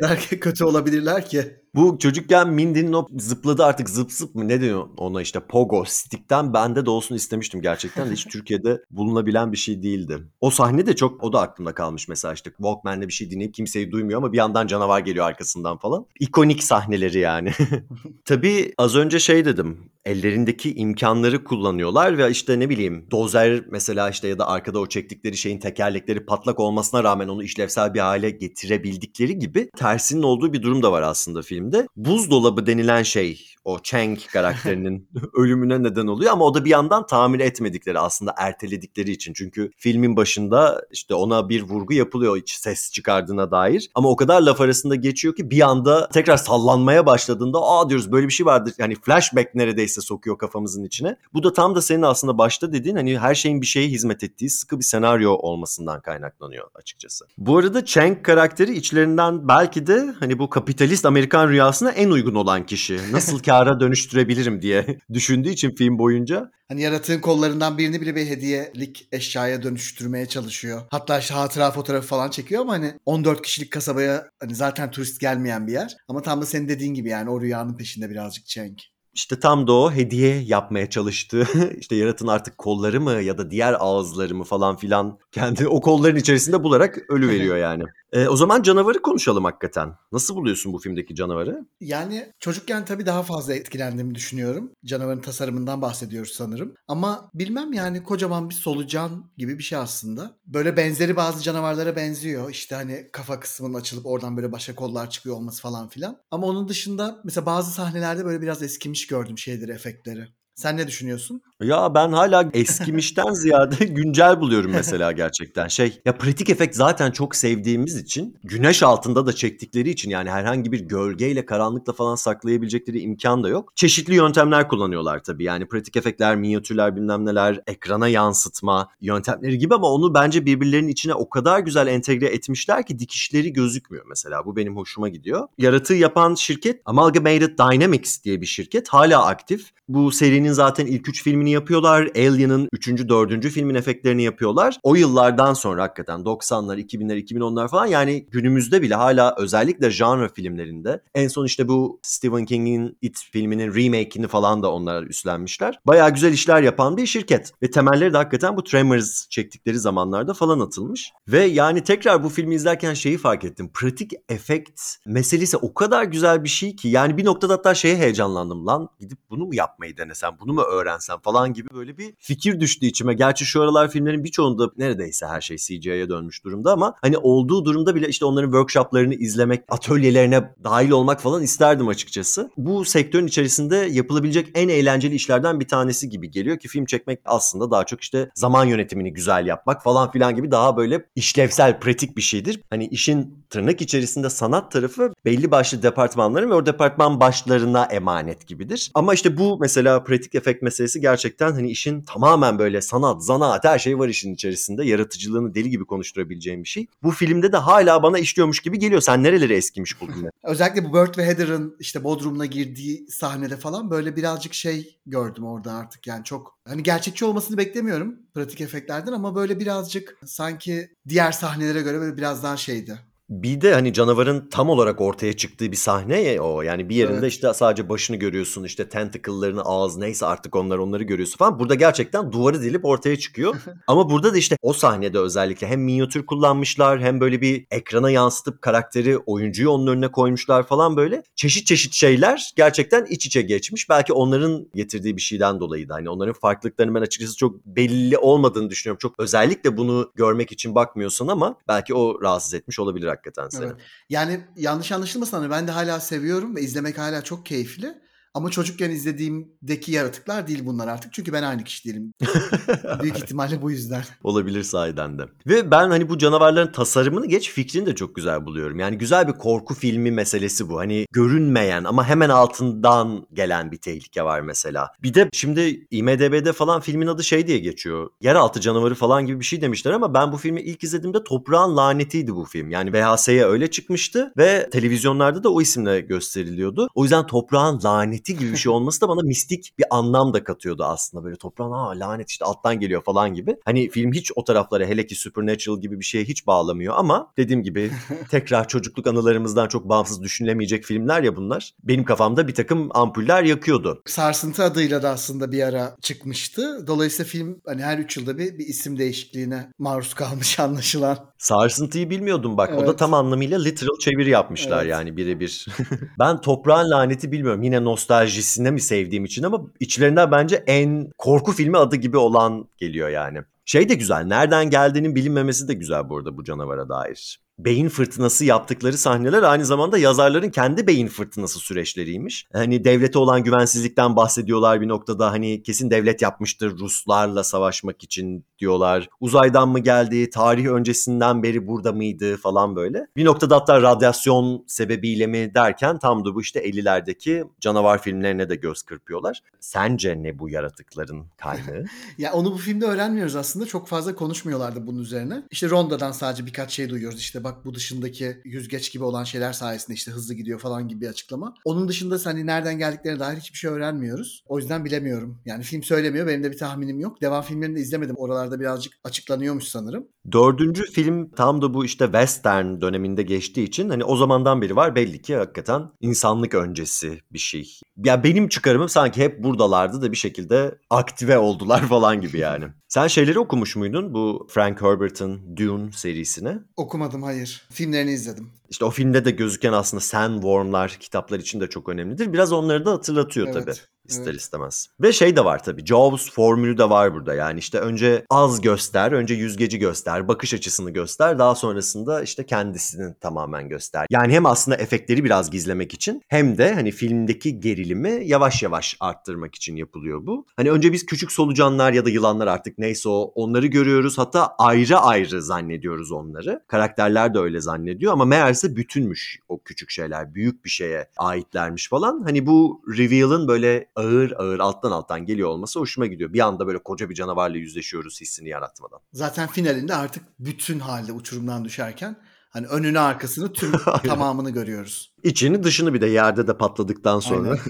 kadar kötü olabilirler ki. Bu çocukken Mindy'nin o zıpladı artık zıp zıp mı ne deniyor ona işte pogo stick'ten bende de olsun istemiştim gerçekten de hiç Türkiye'de bulunabilen bir şey değildi. O sahne de çok o da aklımda kalmış mesela işte Walkman'le bir şey dinleyip kimseyi duymuyor ama bir yandan canavar geliyor arkasından falan. İkonik sahneleri yani. Tabii az önce şey dedim ellerindeki imkanları kullanıyorlar ve işte ne bileyim dozer mesela işte ya da arkada o çektikleri şeyin tekerlekleri patlak olmasına rağmen onu işlevsel bir hale getirebildikleri gibi tersinin olduğu bir durum da var aslında filmde. Buzdolabı denilen şey o Chang karakterinin ölümüne neden oluyor ama o da bir yandan tamir etmedikleri aslında erteledikleri için. Çünkü filmin başında işte ona bir vurgu yapılıyor hiç ses çıkardığına dair. Ama o kadar laf arasında geçiyor ki bir anda tekrar sallanmaya başladığında aa diyoruz böyle bir şey vardır. Yani flashback neredeyse sokuyor kafamızın içine. Bu da tam da senin aslında başta dediğin hani her şeyin bir şeye hizmet ettiği sıkı bir senaryo olmasından kaynaklanıyor açıkçası. Bu arada Chang karakteri içlerinden belki de hani bu kapitalist Amerikan rüyasına en uygun olan kişi. Nasıl kar kâra dönüştürebilirim diye düşündüğü için film boyunca Hani yaratığın kollarından birini bile bir hediyelik eşyaya dönüştürmeye çalışıyor. Hatta işte hatıra fotoğrafı falan çekiyor ama hani 14 kişilik kasabaya hani zaten turist gelmeyen bir yer. Ama tam da senin dediğin gibi yani o rüyanın peşinde birazcık Cenk. İşte tam da o hediye yapmaya çalıştığı işte yaratın artık kolları mı ya da diğer ağızları mı falan filan kendi o kolların içerisinde bularak ölü veriyor yani. E, o zaman canavarı konuşalım hakikaten. Nasıl buluyorsun bu filmdeki canavarı? Yani çocukken tabii daha fazla etkilendiğimi düşünüyorum. Canavarın tasarımından bahsediyoruz sanırım. Ama bilmem yani kocaman bir solucan gibi bir şey aslında. Böyle benzeri bazı canavarlara benziyor. İşte hani kafa kısmının açılıp oradan böyle başka kollar çıkıyor olması falan filan. Ama onun dışında mesela bazı sahnelerde böyle biraz eskimiş gördüm şeyleri, efektleri. Sen ne düşünüyorsun? Ya ben hala eskimişten ziyade güncel buluyorum mesela gerçekten. Şey ya pratik efekt zaten çok sevdiğimiz için güneş altında da çektikleri için yani herhangi bir gölgeyle karanlıkla falan saklayabilecekleri imkan da yok. Çeşitli yöntemler kullanıyorlar tabii. Yani pratik efektler, minyatürler bilmem neler, ekrana yansıtma yöntemleri gibi ama onu bence birbirlerinin içine o kadar güzel entegre etmişler ki dikişleri gözükmüyor mesela. Bu benim hoşuma gidiyor. Yaratığı yapan şirket Amalgamated Dynamics diye bir şirket. Hala aktif. Bu serinin zaten ilk üç filmini yapıyorlar. Alien'ın 3. 4. filmin efektlerini yapıyorlar. O yıllardan sonra hakikaten 90'lar, 2000'ler, 2010'lar falan yani günümüzde bile hala özellikle genre filmlerinde en son işte bu Stephen King'in It filminin remake'ini falan da onlar üstlenmişler. Bayağı güzel işler yapan bir şirket ve temelleri de hakikaten bu Tremors çektikleri zamanlarda falan atılmış. Ve yani tekrar bu filmi izlerken şeyi fark ettim. Pratik efekt meselesi o kadar güzel bir şey ki yani bir noktada hatta şeye heyecanlandım lan gidip bunu mu yapmayı denesem, bunu mu öğrensem falan gibi böyle bir fikir düştü içime. Gerçi şu aralar filmlerin birçoğunda neredeyse her şey CGI'ye dönmüş durumda ama hani olduğu durumda bile işte onların workshoplarını izlemek, atölyelerine dahil olmak falan isterdim açıkçası. Bu sektörün içerisinde yapılabilecek en eğlenceli işlerden bir tanesi gibi geliyor ki film çekmek aslında daha çok işte zaman yönetimini güzel yapmak falan filan gibi daha böyle işlevsel, pratik bir şeydir. Hani işin tırnak içerisinde sanat tarafı belli başlı departmanların ve o departman başlarına emanet gibidir. Ama işte bu mesela pratik efekt meselesi gerçekten hani işin tamamen böyle sanat, zanaat her şey var işin içerisinde. Yaratıcılığını deli gibi konuşturabileceğim bir şey. Bu filmde de hala bana işliyormuş gibi geliyor. Sen nereleri eskimiş buldun? Özellikle bu Burt ve Heather'ın işte Bodrum'una girdiği sahnede falan böyle birazcık şey gördüm orada artık yani çok hani gerçekçi olmasını beklemiyorum pratik efektlerden ama böyle birazcık sanki diğer sahnelere göre böyle biraz daha şeydi. Bir de hani canavarın tam olarak ortaya çıktığı bir sahne ya o. Yani bir yerinde Evet. işte sadece başını görüyorsun işte tentacle'larını ağız neyse artık onlar onları görüyorsun falan. Burada gerçekten duvarı delip ortaya çıkıyor. Ama burada da işte o sahnede özellikle hem minyatür kullanmışlar hem böyle bir ekrana yansıtıp karakteri oyuncuyu onun önüne koymuşlar falan böyle. Çeşit çeşit şeyler gerçekten iç içe geçmiş. Belki onların getirdiği bir şeyden dolayı da hani onların farklılıklarını ben açıkçası çok belli olmadığını düşünüyorum. Çok özellikle bunu görmek için bakmıyorsun ama belki o rahatsız etmiş olabilir hakikaten seni. Evet. Yani yanlış anlaşılmasın hani ben de hala seviyorum ve izlemek hala çok keyifli. Ama çocukken izlediğimdeki yaratıklar değil bunlar artık. Çünkü ben aynı kişi değilim. Büyük ihtimalle bu yüzden. Olabilir sahiden de. Ve ben hani bu canavarların tasarımını geç fikrini de çok güzel buluyorum. Yani güzel bir korku filmi meselesi bu. Hani görünmeyen ama hemen altından gelen bir tehlike var mesela. Bir de şimdi IMDB'de falan filmin adı şey diye geçiyor. Yeraltı canavarı falan gibi bir şey demişler ama ben bu filmi ilk izlediğimde Toprağın Lanetiydi bu film. Yani VHS'ye öyle çıkmıştı ve televizyonlarda da o isimle gösteriliyordu. O yüzden Toprağın Laneti gibi bir şey olması da bana mistik bir anlam da katıyordu aslında. Böyle toprağın ha lanet işte alttan geliyor falan gibi. Hani film hiç o taraflara hele ki Supernatural gibi bir şeye hiç bağlamıyor ama dediğim gibi tekrar çocukluk anılarımızdan çok bağımsız düşünülemeyecek filmler ya bunlar. Benim kafamda bir takım ampuller yakıyordu. Sarsıntı adıyla da aslında bir ara çıkmıştı. Dolayısıyla film hani her 3 yılda bir, bir isim değişikliğine maruz kalmış anlaşılan. Sarsıntıyı bilmiyordum bak. O da Evet. tam anlamıyla literal çeviri yapmışlar Evet. yani birebir. ben toprağın laneti bilmiyorum. Yine nostaljisine mi sevdiğim için ama içlerinden bence en korku filmi adı gibi olan geliyor yani. Şey de güzel. Nereden geldiğinin bilinmemesi de güzel bu arada bu canavara dair. Beyin fırtınası yaptıkları sahneler aynı zamanda yazarların kendi beyin fırtınası süreçleriymiş. Hani devlete olan güvensizlikten bahsediyorlar bir noktada. Hani kesin devlet yapmıştır Ruslarla savaşmak için diyorlar. Uzaydan mı geldi, tarih öncesinden beri burada mıydı falan böyle. Bir noktada hatta radyasyon sebebiyle mi derken tam da bu işte 50'lerdeki canavar filmlerine de göz kırpıyorlar. Sence ne bu yaratıkların kaynağı? Ya onu bu filmde öğrenmiyoruz aslında. Çok fazla konuşmuyorlardı bunun üzerine. İşte Ronda'dan sadece birkaç şey duyuyoruz. İşte bak bu dışındaki yüzgeç gibi olan şeyler sayesinde işte hızlı gidiyor falan gibi bir açıklama. Onun dışında hani nereden geldiklerine dair hiçbir şey öğrenmiyoruz. O yüzden bilemiyorum. Yani film söylemiyor. Benim de bir tahminim yok. Devam filmlerini de izlemedim. Oralarda birazcık açıklanıyormuş sanırım. Dördüncü film tam da bu işte western döneminde geçtiği için hani o zamandan beri var belli ki hakikaten insanlık öncesi bir şey. Ya benim çıkarımım sanki hep buradalardı da bir şekilde aktive oldular falan gibi yani. Sen şeyleri okumuş muydun bu Frank Herbert'ın Dune serisini? Okumadım hayır. Filmlerini izledim. İşte o filmde de gözüken aslında sandwormlar kitaplar için de çok önemlidir. Biraz onları da hatırlatıyor Evet, tabii. İster evet. istemez. Ve şey de var tabii. Jaws formülü de var burada. Yani işte önce az göster, önce yüzgeci göster, bakış açısını göster. Daha sonrasında işte kendisini tamamen göster. Yani hem aslında efektleri biraz gizlemek için hem de hani filmdeki gerilimi yavaş yavaş arttırmak için yapılıyor bu. Hani önce biz küçük solucanlar ya da yılanlar artık neyse o onları görüyoruz. Hatta ayrı ayrı zannediyoruz onları. Karakterler de öyle zannediyor ama meğerse bütünmüş o küçük şeyler. Büyük bir şeye aitlermiş falan. Hani bu reveal'ın böyle ağır ağır alttan alttan geliyor olması hoşuma gidiyor. Bir anda böyle koca bir canavarla yüzleşiyoruz hissini yaratmadan. Zaten finalinde artık bütün halde uçurumdan düşerken hani önünü arkasını tüm tamamını görüyoruz. İçini dışını bir de yerde de patladıktan sonra.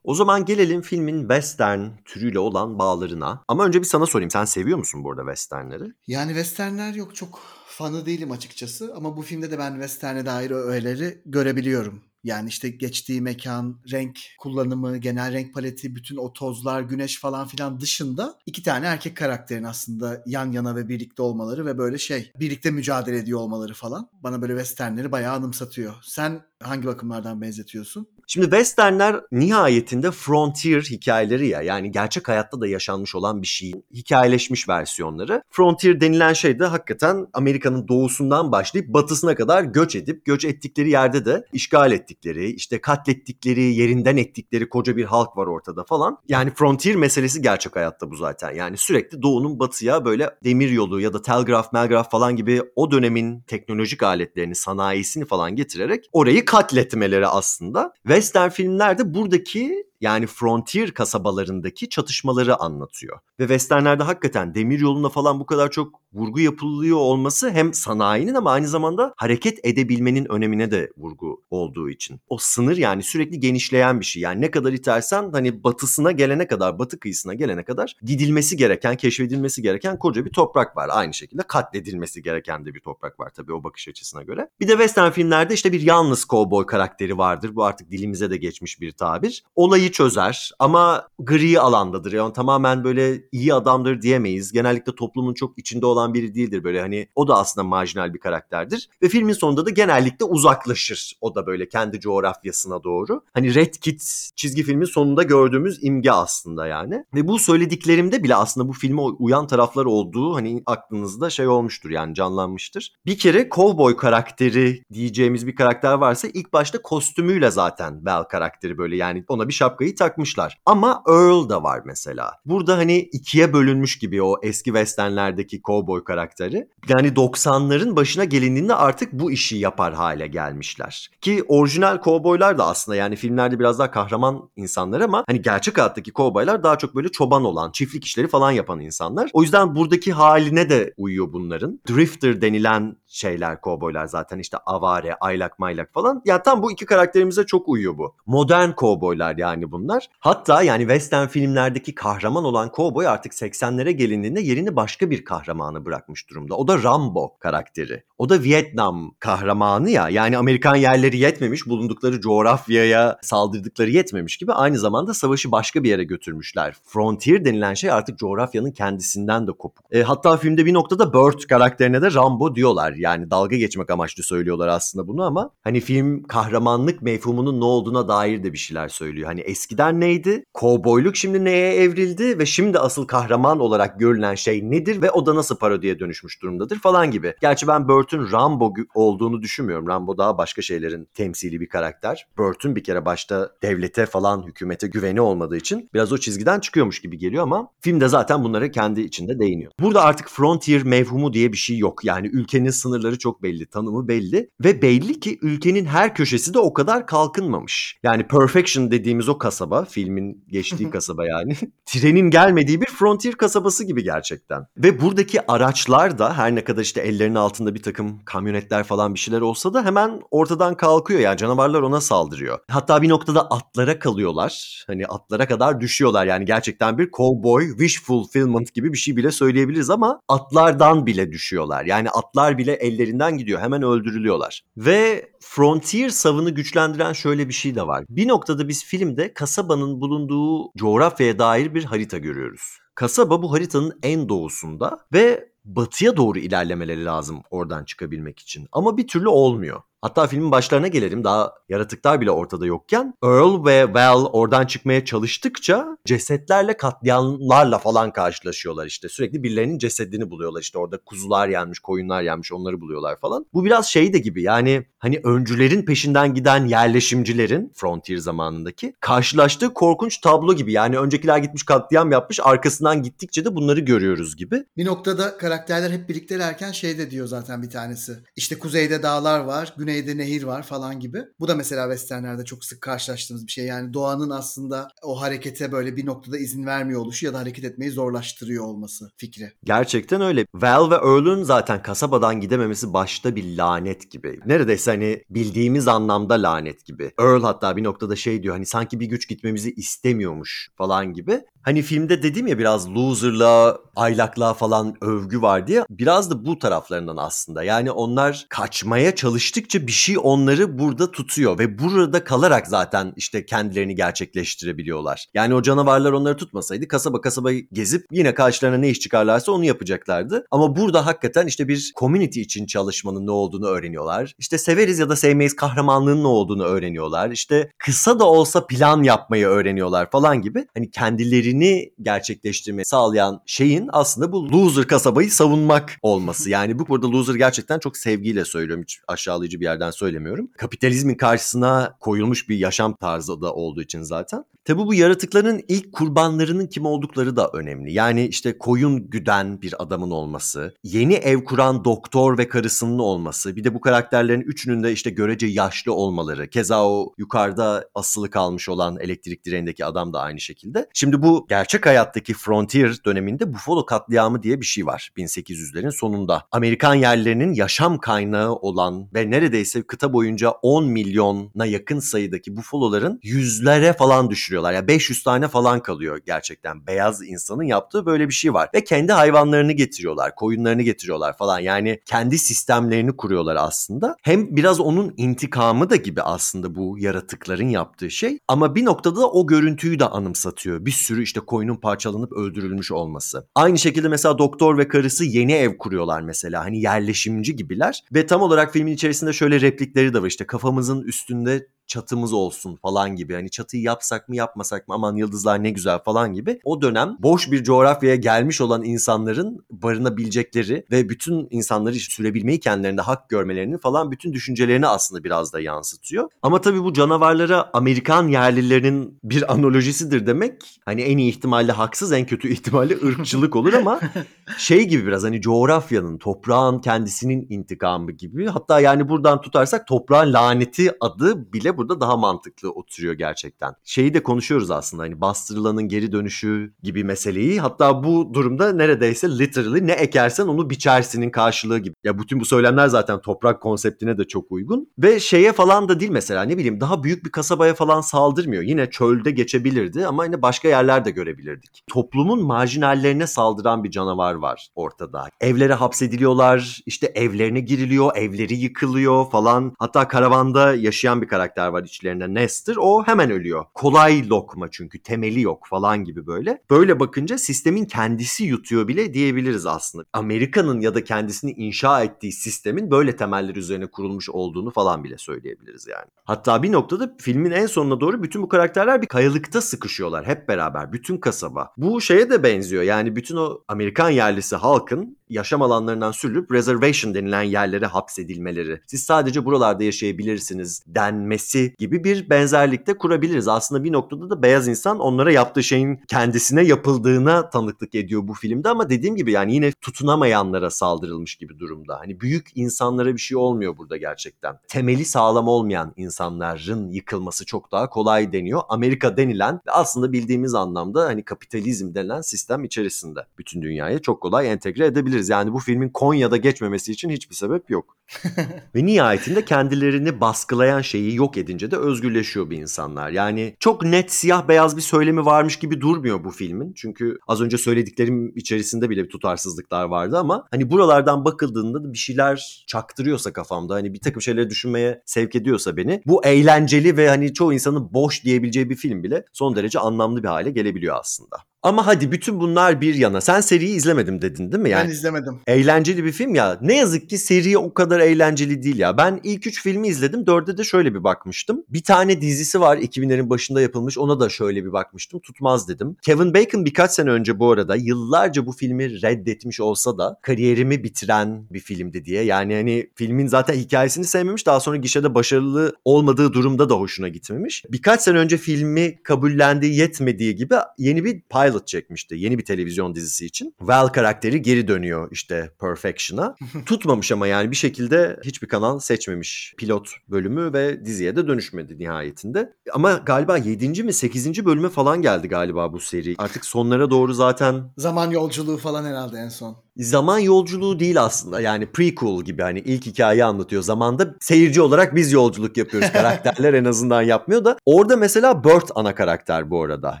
O zaman gelelim filmin western türüyle olan bağlarına. Ama önce bir sana sorayım. Sen seviyor musun burada westernleri? Yani westernler yok çok fanı değilim açıkçası ama bu filmde de ben western'e dair öğeleri görebiliyorum. Yani işte geçtiği mekan, renk kullanımı, genel renk paleti, bütün o tozlar, güneş falan filan dışında iki tane erkek karakterin aslında yan yana ve birlikte olmaları ve böyle şey birlikte mücadele ediyor olmaları falan bana böyle westernleri bayağı anımsatıyor. Sen hangi bakımlardan benzetiyorsun? Şimdi westernler nihayetinde frontier hikayeleri ya yani gerçek hayatta da yaşanmış olan bir şeyin hikayeleşmiş versiyonları. Frontier denilen şey de hakikaten Amerika'nın doğusundan başlayıp batısına kadar göç edip göç ettikleri yerde de işgal ettikleri, işte katlettikleri, yerinden ettikleri koca bir halk var ortada falan. Yani frontier meselesi gerçek hayatta bu zaten. Yani sürekli doğunun batıya böyle demir yolu ya da telgraf, melgraf falan gibi o dönemin teknolojik aletlerini, sanayisini falan getirerek orayı katletmeleri aslında. Western filmlerde buradaki yani frontier kasabalarındaki çatışmaları anlatıyor. Ve westernlerde hakikaten demir yoluna falan bu kadar çok vurgu yapılıyor olması hem sanayinin ama aynı zamanda hareket edebilmenin önemine de vurgu olduğu için. O sınır yani sürekli genişleyen bir şey. Yani ne kadar itersen hani batısına gelene kadar, batı kıyısına gelene kadar gidilmesi gereken, keşfedilmesi gereken koca bir toprak var. Aynı şekilde katledilmesi gereken de bir toprak var tabii o bakış açısına göre. Bir de western filmlerde işte bir yalnız kovboy karakteri vardır. Bu artık dilimize de geçmiş bir tabir. Olayı çözer ama gri alandadır. Yani tamamen böyle iyi adamdır diyemeyiz. Genellikle toplumun çok içinde olan biri değildir böyle hani o da aslında marjinal bir karakterdir. Ve filmin sonunda da genellikle uzaklaşır. O da böyle kendi coğrafyasına doğru. Hani Red Kit çizgi filmin sonunda gördüğümüz imge aslında yani. Ve bu söylediklerimde bile aslında bu filme uyan taraflar olduğu hani aklınızda şey olmuştur yani canlanmıştır. Bir kere kovboy karakteri diyeceğimiz bir karakter varsa ilk başta kostümüyle zaten Bell karakteri böyle yani ona bir şapkayı takmışlar. Ama Earl da var mesela. Burada hani ikiye bölünmüş gibi o eski westernlerdeki kovboy karakteri. Yani 90'ların başına gelindiğinde artık bu işi yapar hale gelmişler. Ki orijinal kovboylar da aslında yani filmlerde biraz daha kahraman insanlar ama hani gerçek hayattaki kovboylar daha çok böyle çoban olan, çiftlik işleri falan yapan insanlar. O yüzden buradaki haline de uyuyor bunların. Drifter denilen şeyler kovboylar zaten işte avare, aylak maylak falan. Ya tam bu iki karakterimize çok uyuyor bu. Modern kovboylar yani bunlar. Hatta yani western filmlerdeki kahraman olan kovboy artık 80'lere gelindiğinde yerini başka bir kahramanı bırakmış durumda. O da Rambo karakteri. O da Vietnam kahramanı ya. Yani Amerikan yerleri yetmemiş, bulundukları coğrafyaya saldırdıkları yetmemiş gibi aynı zamanda savaşı başka bir yere götürmüşler. Frontier denilen şey artık coğrafyanın kendisinden de kopuk. E, hatta filmde bir noktada Burt karakterine de Rambo diyorlar. Yani dalga geçmek amaçlı söylüyorlar aslında bunu ama hani film kahramanlık mefhumunun ne olduğuna dair de bir şeyler söylüyor. Hani eskiden neydi? Kovboyluk şimdi neye evrildi ve şimdi asıl kahraman olarak görülen şey nedir ve o da nasıl parodiye dönüşmüş durumdadır falan gibi. Gerçi ben Burt'un Rambo olduğunu düşünmüyorum. Rambo daha başka şeylerin temsili bir karakter. Burt'un bir kere başta devlete falan hükümete güveni olmadığı için biraz o çizgiden çıkıyormuş gibi geliyor ama filmde zaten bunlara kendi içinde değiniyor. Burada artık frontier mevhumu diye bir şey yok. Yani ülkenin sınırları çok belli, tanımı belli ve belli ki ülkenin her köşesi de o kadar kalkınmamış. Yani Perfection dediğimiz o kasaba, filmin geçtiği kasaba yani. trenin gelmediği bir frontier kasabası gibi gerçekten. Ve buradaki araçlar da her ne kadar işte ellerinin altında bir takım kamyonetler falan bir şeyler olsa da hemen ortadan kalkıyor. Yani canavarlar ona saldırıyor. Hatta bir noktada atlara kalıyorlar. Hani atlara kadar düşüyorlar. Yani gerçekten bir cowboy wish fulfillment gibi bir şey bile söyleyebiliriz ama atlardan bile düşüyorlar. Yani atlar bile ellerinden gidiyor. Hemen öldürülüyorlar. Ve Frontier savını güçlendiren şöyle bir şey de var. Bir noktada biz filmde kasabanın bulunduğu coğrafyaya dair bir harita görüyoruz. Kasaba bu haritanın en doğusunda ve batıya doğru ilerlemeleri lazım oradan çıkabilmek için. Ama bir türlü olmuyor. Hatta filmin başlarına gelelim daha yaratıklar bile ortada yokken Earl ve Val oradan çıkmaya çalıştıkça cesetlerle katliamlarla falan karşılaşıyorlar işte. Sürekli birilerinin cesedini buluyorlar işte orada kuzular yenmiş, koyunlar yenmiş onları buluyorlar falan. Bu biraz şey de gibi yani hani öncülerin peşinden giden yerleşimcilerin Frontier zamanındaki karşılaştığı korkunç tablo gibi. Yani öncekiler gitmiş katliam yapmış arkasından gittikçe de bunları görüyoruz gibi. Bir noktada karakterler hep birliktelerken şey de diyor zaten bir tanesi. İşte kuzeyde dağlar var, güneyde nehir var falan gibi. Bu da mesela westernlerde çok sık karşılaştığımız bir şey. Yani doğanın aslında o harekete böyle bir noktada izin vermiyor oluşu ya da hareket etmeyi zorlaştırıyor olması fikri. Gerçekten öyle. Val ve Earl'ün zaten kasabadan gidememesi başta bir lanet gibi. Neredeyse hani bildiğimiz anlamda lanet gibi. Earl hatta bir noktada şey diyor hani sanki bir güç gitmemizi istemiyormuş falan gibi. Hani filmde dedim ya biraz loser'la, aylaklığa falan övgü var diye. Biraz da bu taraflarından aslında. Yani onlar kaçmaya çalıştıkça bir şey onları burada tutuyor. Ve burada kalarak zaten işte kendilerini gerçekleştirebiliyorlar. Yani o canavarlar onları tutmasaydı kasaba kasaba gezip yine karşılarına ne iş çıkarlarsa onu yapacaklardı. Ama burada hakikaten işte bir community için çalışmanın ne olduğunu öğreniyorlar. İşte severiz ya da sevmeyiz kahramanlığın ne olduğunu öğreniyorlar. İşte kısa da olsa plan yapmayı öğreniyorlar falan gibi. Hani kendilerini gerçekleştirmeyi sağlayan şeyin aslında bu loser kasabayı savunmak olması. Yani bu burada loser gerçekten çok sevgiyle söylüyorum. Hiç aşağılayıcı bir yerden söylemiyorum. Kapitalizmin karşısına koyulmuş bir yaşam tarzı da olduğu için zaten. Tabi bu yaratıkların ilk kurbanlarının kim oldukları da önemli. Yani işte koyun güden bir adamın olması, yeni ev kuran doktor ve karısının olması, bir de bu karakterlerin üçünün de işte görece yaşlı olmaları. Keza o yukarıda asılı kalmış olan elektrik direğindeki adam da aynı şekilde. Şimdi bu gerçek hayattaki Frontier döneminde Buffalo katliamı diye bir şey var 1800'lerin sonunda. Amerikan yerlilerinin yaşam kaynağı olan ve neredeyse kıta boyunca 10 milyona yakın sayıdaki Buffalo'ların yüzlere falan düşürüyor getiriyorlar. Yani 500 tane falan kalıyor gerçekten. Beyaz insanın yaptığı böyle bir şey var. Ve kendi hayvanlarını getiriyorlar. Koyunlarını getiriyorlar falan. Yani kendi sistemlerini kuruyorlar aslında. Hem biraz onun intikamı da gibi aslında bu yaratıkların yaptığı şey. Ama bir noktada da o görüntüyü de anımsatıyor. Bir sürü işte koyunun parçalanıp öldürülmüş olması. Aynı şekilde mesela doktor ve karısı yeni ev kuruyorlar mesela. Hani yerleşimci gibiler. Ve tam olarak filmin içerisinde şöyle replikleri de var. İşte kafamızın üstünde çatımız olsun falan gibi. Hani çatıyı yapsak mı yapmasak mı aman yıldızlar ne güzel falan gibi. O dönem boş bir coğrafyaya gelmiş olan insanların barınabilecekleri ve bütün insanları sürebilmeyi kendilerinde hak görmelerinin falan bütün düşüncelerini aslında biraz da yansıtıyor. Ama tabii bu canavarlara Amerikan yerlilerinin bir analojisidir demek hani en iyi ihtimalle haksız en kötü ihtimalle ırkçılık olur ama şey gibi biraz hani coğrafyanın, toprağın kendisinin intikamı gibi. Hatta yani buradan tutarsak toprağın laneti adı bile burada daha mantıklı oturuyor gerçekten. Şeyi de konuşuyoruz aslında hani bastırılanın geri dönüşü gibi meseleyi. Hatta bu durumda neredeyse literally ne ekersen onu biçersinin karşılığı gibi. Ya bütün bu söylemler zaten toprak konseptine de çok uygun. Ve şeye falan da değil mesela ne bileyim daha büyük bir kasabaya falan saldırmıyor. Yine çölde geçebilirdi ama yine başka yerlerde görebilirdik. Toplumun marjinallerine saldıran bir canavar var ortada. Evlere hapsediliyorlar, işte evlerine giriliyor, evleri yıkılıyor falan. Hatta karavanda yaşayan bir karakter var içlerinde Nestor. O hemen ölüyor. Kolay lokma çünkü temeli yok falan gibi böyle. Böyle bakınca sistemin kendisi yutuyor bile diyebiliriz aslında. Amerika'nın ya da kendisini inşa ettiği sistemin böyle temeller üzerine kurulmuş olduğunu falan bile söyleyebiliriz yani. Hatta bir noktada filmin en sonuna doğru bütün bu karakterler bir kayalıkta sıkışıyorlar hep beraber. Bütün kasaba. Bu şeye de benziyor. Yani bütün o Amerikan yerlisi halkın yaşam alanlarından sürülüp reservation denilen yerlere hapsedilmeleri. Siz sadece buralarda yaşayabilirsiniz denmesi gibi bir benzerlikte kurabiliriz. Aslında bir noktada da beyaz insan onlara yaptığı şeyin kendisine yapıldığına tanıklık ediyor bu filmde ama dediğim gibi yani yine tutunamayanlara saldırılmış gibi durumda. Hani büyük insanlara bir şey olmuyor burada gerçekten. Temeli sağlam olmayan insanların yıkılması çok daha kolay deniyor. Amerika denilen aslında bildiğimiz anlamda hani kapitalizm denilen sistem içerisinde bütün dünyayı çok kolay entegre edebiliriz. Yani bu filmin Konya'da geçmemesi için hiçbir sebep yok. ve nihayetinde kendilerini baskılayan şeyi yok edince de özgürleşiyor bir insanlar. Yani çok net siyah beyaz bir söylemi varmış gibi durmuyor bu filmin. Çünkü az önce söylediklerim içerisinde bile bir tutarsızlıklar vardı ama hani buralardan bakıldığında da bir şeyler çaktırıyorsa kafamda hani bir takım şeyleri düşünmeye sevk ediyorsa beni bu eğlenceli ve hani çoğu insanın boş diyebileceği bir film bile son derece anlamlı bir hale gelebiliyor aslında. Ama hadi bütün bunlar bir yana. Sen seriyi izlemedim dedin değil mi? Yani ben izlemedim. Eğlenceli bir film ya. Ne yazık ki seri o kadar eğlenceli değil ya. Ben ilk üç filmi izledim. Dörde de şöyle bir bakmıştım. Bir tane dizisi var 2000'lerin başında yapılmış. Ona da şöyle bir bakmıştım. Tutmaz dedim. Kevin Bacon birkaç sene önce bu arada yıllarca bu filmi reddetmiş olsa da kariyerimi bitiren bir filmdi diye. Yani hani filmin zaten hikayesini sevmemiş. Daha sonra gişede başarılı olmadığı durumda da hoşuna gitmemiş. Birkaç sene önce filmi kabullendiği yetmediği gibi yeni bir pilot çekmişti. Yeni bir televizyon dizisi için. Val karakteri geri dönüyor işte Perfection'a. Tutmamış ama yani bir şekilde hiçbir kanal seçmemiş pilot bölümü ve diziye de dönüşmedi nihayetinde. Ama galiba 7. mi 8. bölüme falan geldi galiba bu seri. Artık sonlara doğru zaten Zaman yolculuğu falan herhalde en son. Zaman yolculuğu değil aslında. Yani prequel gibi hani ilk hikayeyi anlatıyor. Zamanda seyirci olarak biz yolculuk yapıyoruz. Karakterler en azından yapmıyor da. Orada mesela Burt ana karakter bu arada.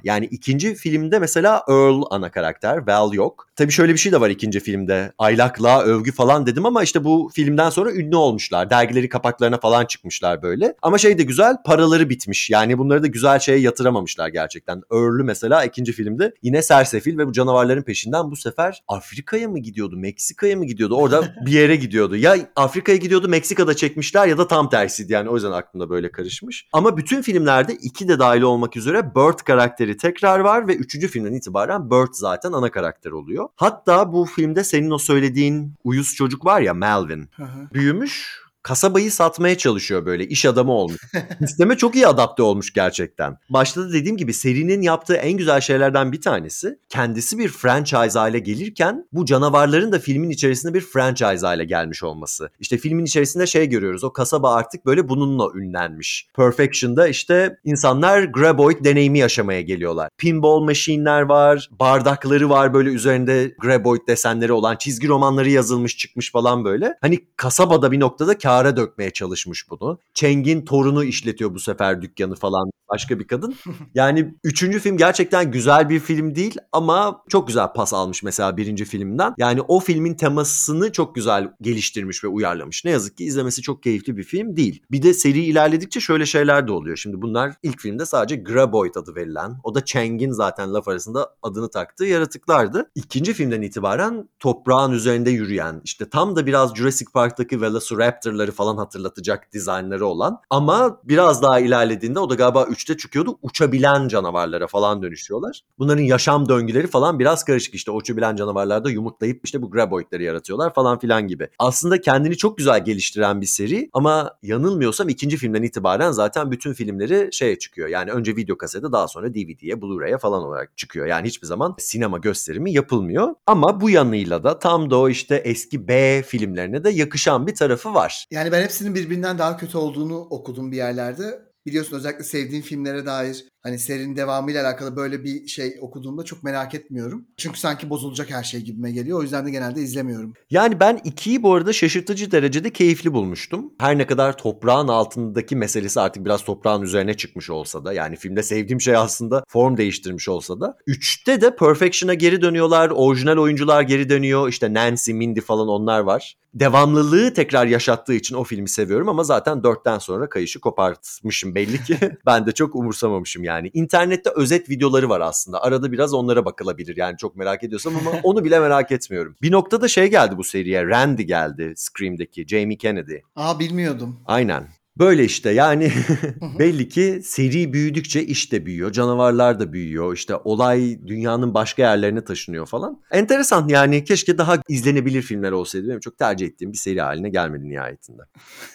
Yani ikinci filmde mesela Earl ana karakter. Val yok. Tabii şöyle bir şey de var ikinci filmde. Aylaklığa övgü falan dedim ama işte bu filmden sonra ünlü olmuşlar. Dergileri kapaklarına falan çıkmışlar böyle. Ama şey de güzel paraları bitmiş. Yani bunları da güzel şeye yatıramamışlar gerçekten. Earl'ü mesela ikinci filmde yine sersefil ve bu canavarların peşinden bu sefer Afrika'ya mı gidiyordu, Meksika'ya mı gidiyordu? Orada bir yere gidiyordu. Ya Afrika'ya gidiyordu, Meksika'da çekmişler ya da tam tersiydi. Yani o yüzden aklımda böyle karışmış. Ama bütün filmlerde iki de dahil olmak üzere Burt karakteri tekrar var ve üçüncü filmden itibaren Burt zaten ana karakter oluyor. Hatta bu filmde senin o söylediğin uyuz çocuk var ya Melvin. Büyümüş kasabayı satmaya çalışıyor böyle iş adamı olmuş. Sisteme çok iyi adapte olmuş gerçekten. Başta da dediğim gibi serinin yaptığı en güzel şeylerden bir tanesi kendisi bir franchise hale gelirken bu canavarların da filmin içerisinde bir franchise hale gelmiş olması. İşte filmin içerisinde şey görüyoruz o kasaba artık böyle bununla ünlenmiş. Perfection'da işte insanlar graboid deneyimi yaşamaya geliyorlar. Pinball machine'ler var, bardakları var böyle üzerinde graboid desenleri olan çizgi romanları yazılmış çıkmış falan böyle. Hani kasabada bir noktada kâra dökmeye çalışmış bunu. Cheng'in torunu işletiyor bu sefer dükkanı falan başka bir kadın. Yani üçüncü film gerçekten güzel bir film değil ama çok güzel pas almış mesela birinci filmden. Yani o filmin temasını çok güzel geliştirmiş ve uyarlamış. Ne yazık ki izlemesi çok keyifli bir film değil. Bir de seri ilerledikçe şöyle şeyler de oluyor. Şimdi bunlar ilk filmde sadece Graboid adı verilen, o da Cheng'in zaten laf arasında adını taktığı yaratıklardı. İkinci filmden itibaren toprağın üzerinde yürüyen, işte tam da biraz Jurassic Park'taki Velociraptor'ları falan hatırlatacak dizaynları olan ama biraz daha ilerlediğinde o da galiba 3'te çıkıyordu. Uçabilen canavarlara falan dönüşüyorlar. Bunların yaşam döngüleri falan biraz karışık işte. Uçabilen canavarlarda yumurtlayıp işte bu graboidleri yaratıyorlar falan filan gibi. Aslında kendini çok güzel geliştiren bir seri ama yanılmıyorsam ikinci filmden itibaren zaten bütün filmleri şeye çıkıyor. Yani önce video kasete daha sonra DVD'ye, Blu-ray'e falan olarak çıkıyor. Yani hiçbir zaman sinema gösterimi yapılmıyor. Ama bu yanıyla da tam da o işte eski B filmlerine de yakışan bir tarafı var. Yani ben hepsinin birbirinden daha kötü olduğunu okudum bir yerlerde. Biliyorsun özellikle sevdiğim filmlere dair hani serinin devamıyla alakalı böyle bir şey okuduğumda çok merak etmiyorum. Çünkü sanki bozulacak her şey gibime geliyor. O yüzden de genelde izlemiyorum. Yani ben 2'yi bu arada şaşırtıcı derecede keyifli bulmuştum. Her ne kadar toprağın altındaki meselesi artık biraz toprağın üzerine çıkmış olsa da yani filmde sevdiğim şey aslında form değiştirmiş olsa da 3'te de Perfection'a geri dönüyorlar. Orijinal oyuncular geri dönüyor. İşte Nancy, Mindy falan onlar var. Devamlılığı tekrar yaşattığı için o filmi seviyorum ama zaten 4'ten sonra kayışı kopartmışım belli ki. ben de çok umursamamışım yani. İnternette özet videoları var aslında. Arada biraz onlara bakılabilir yani çok merak ediyorsam ama onu bile merak etmiyorum. Bir noktada şey geldi bu seriye. Randy geldi Scream'deki Jamie Kennedy. Aa bilmiyordum. Aynen. Böyle işte yani belli ki seri büyüdükçe iş de büyüyor. Canavarlar da büyüyor. İşte olay dünyanın başka yerlerine taşınıyor falan. Enteresan yani keşke daha izlenebilir filmler olsaydı. Benim çok tercih ettiğim bir seri haline gelmedi nihayetinde.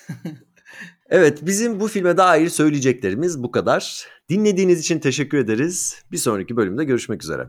Evet bizim bu filme dair söyleyeceklerimiz bu kadar. Dinlediğiniz için teşekkür ederiz. Bir sonraki bölümde görüşmek üzere.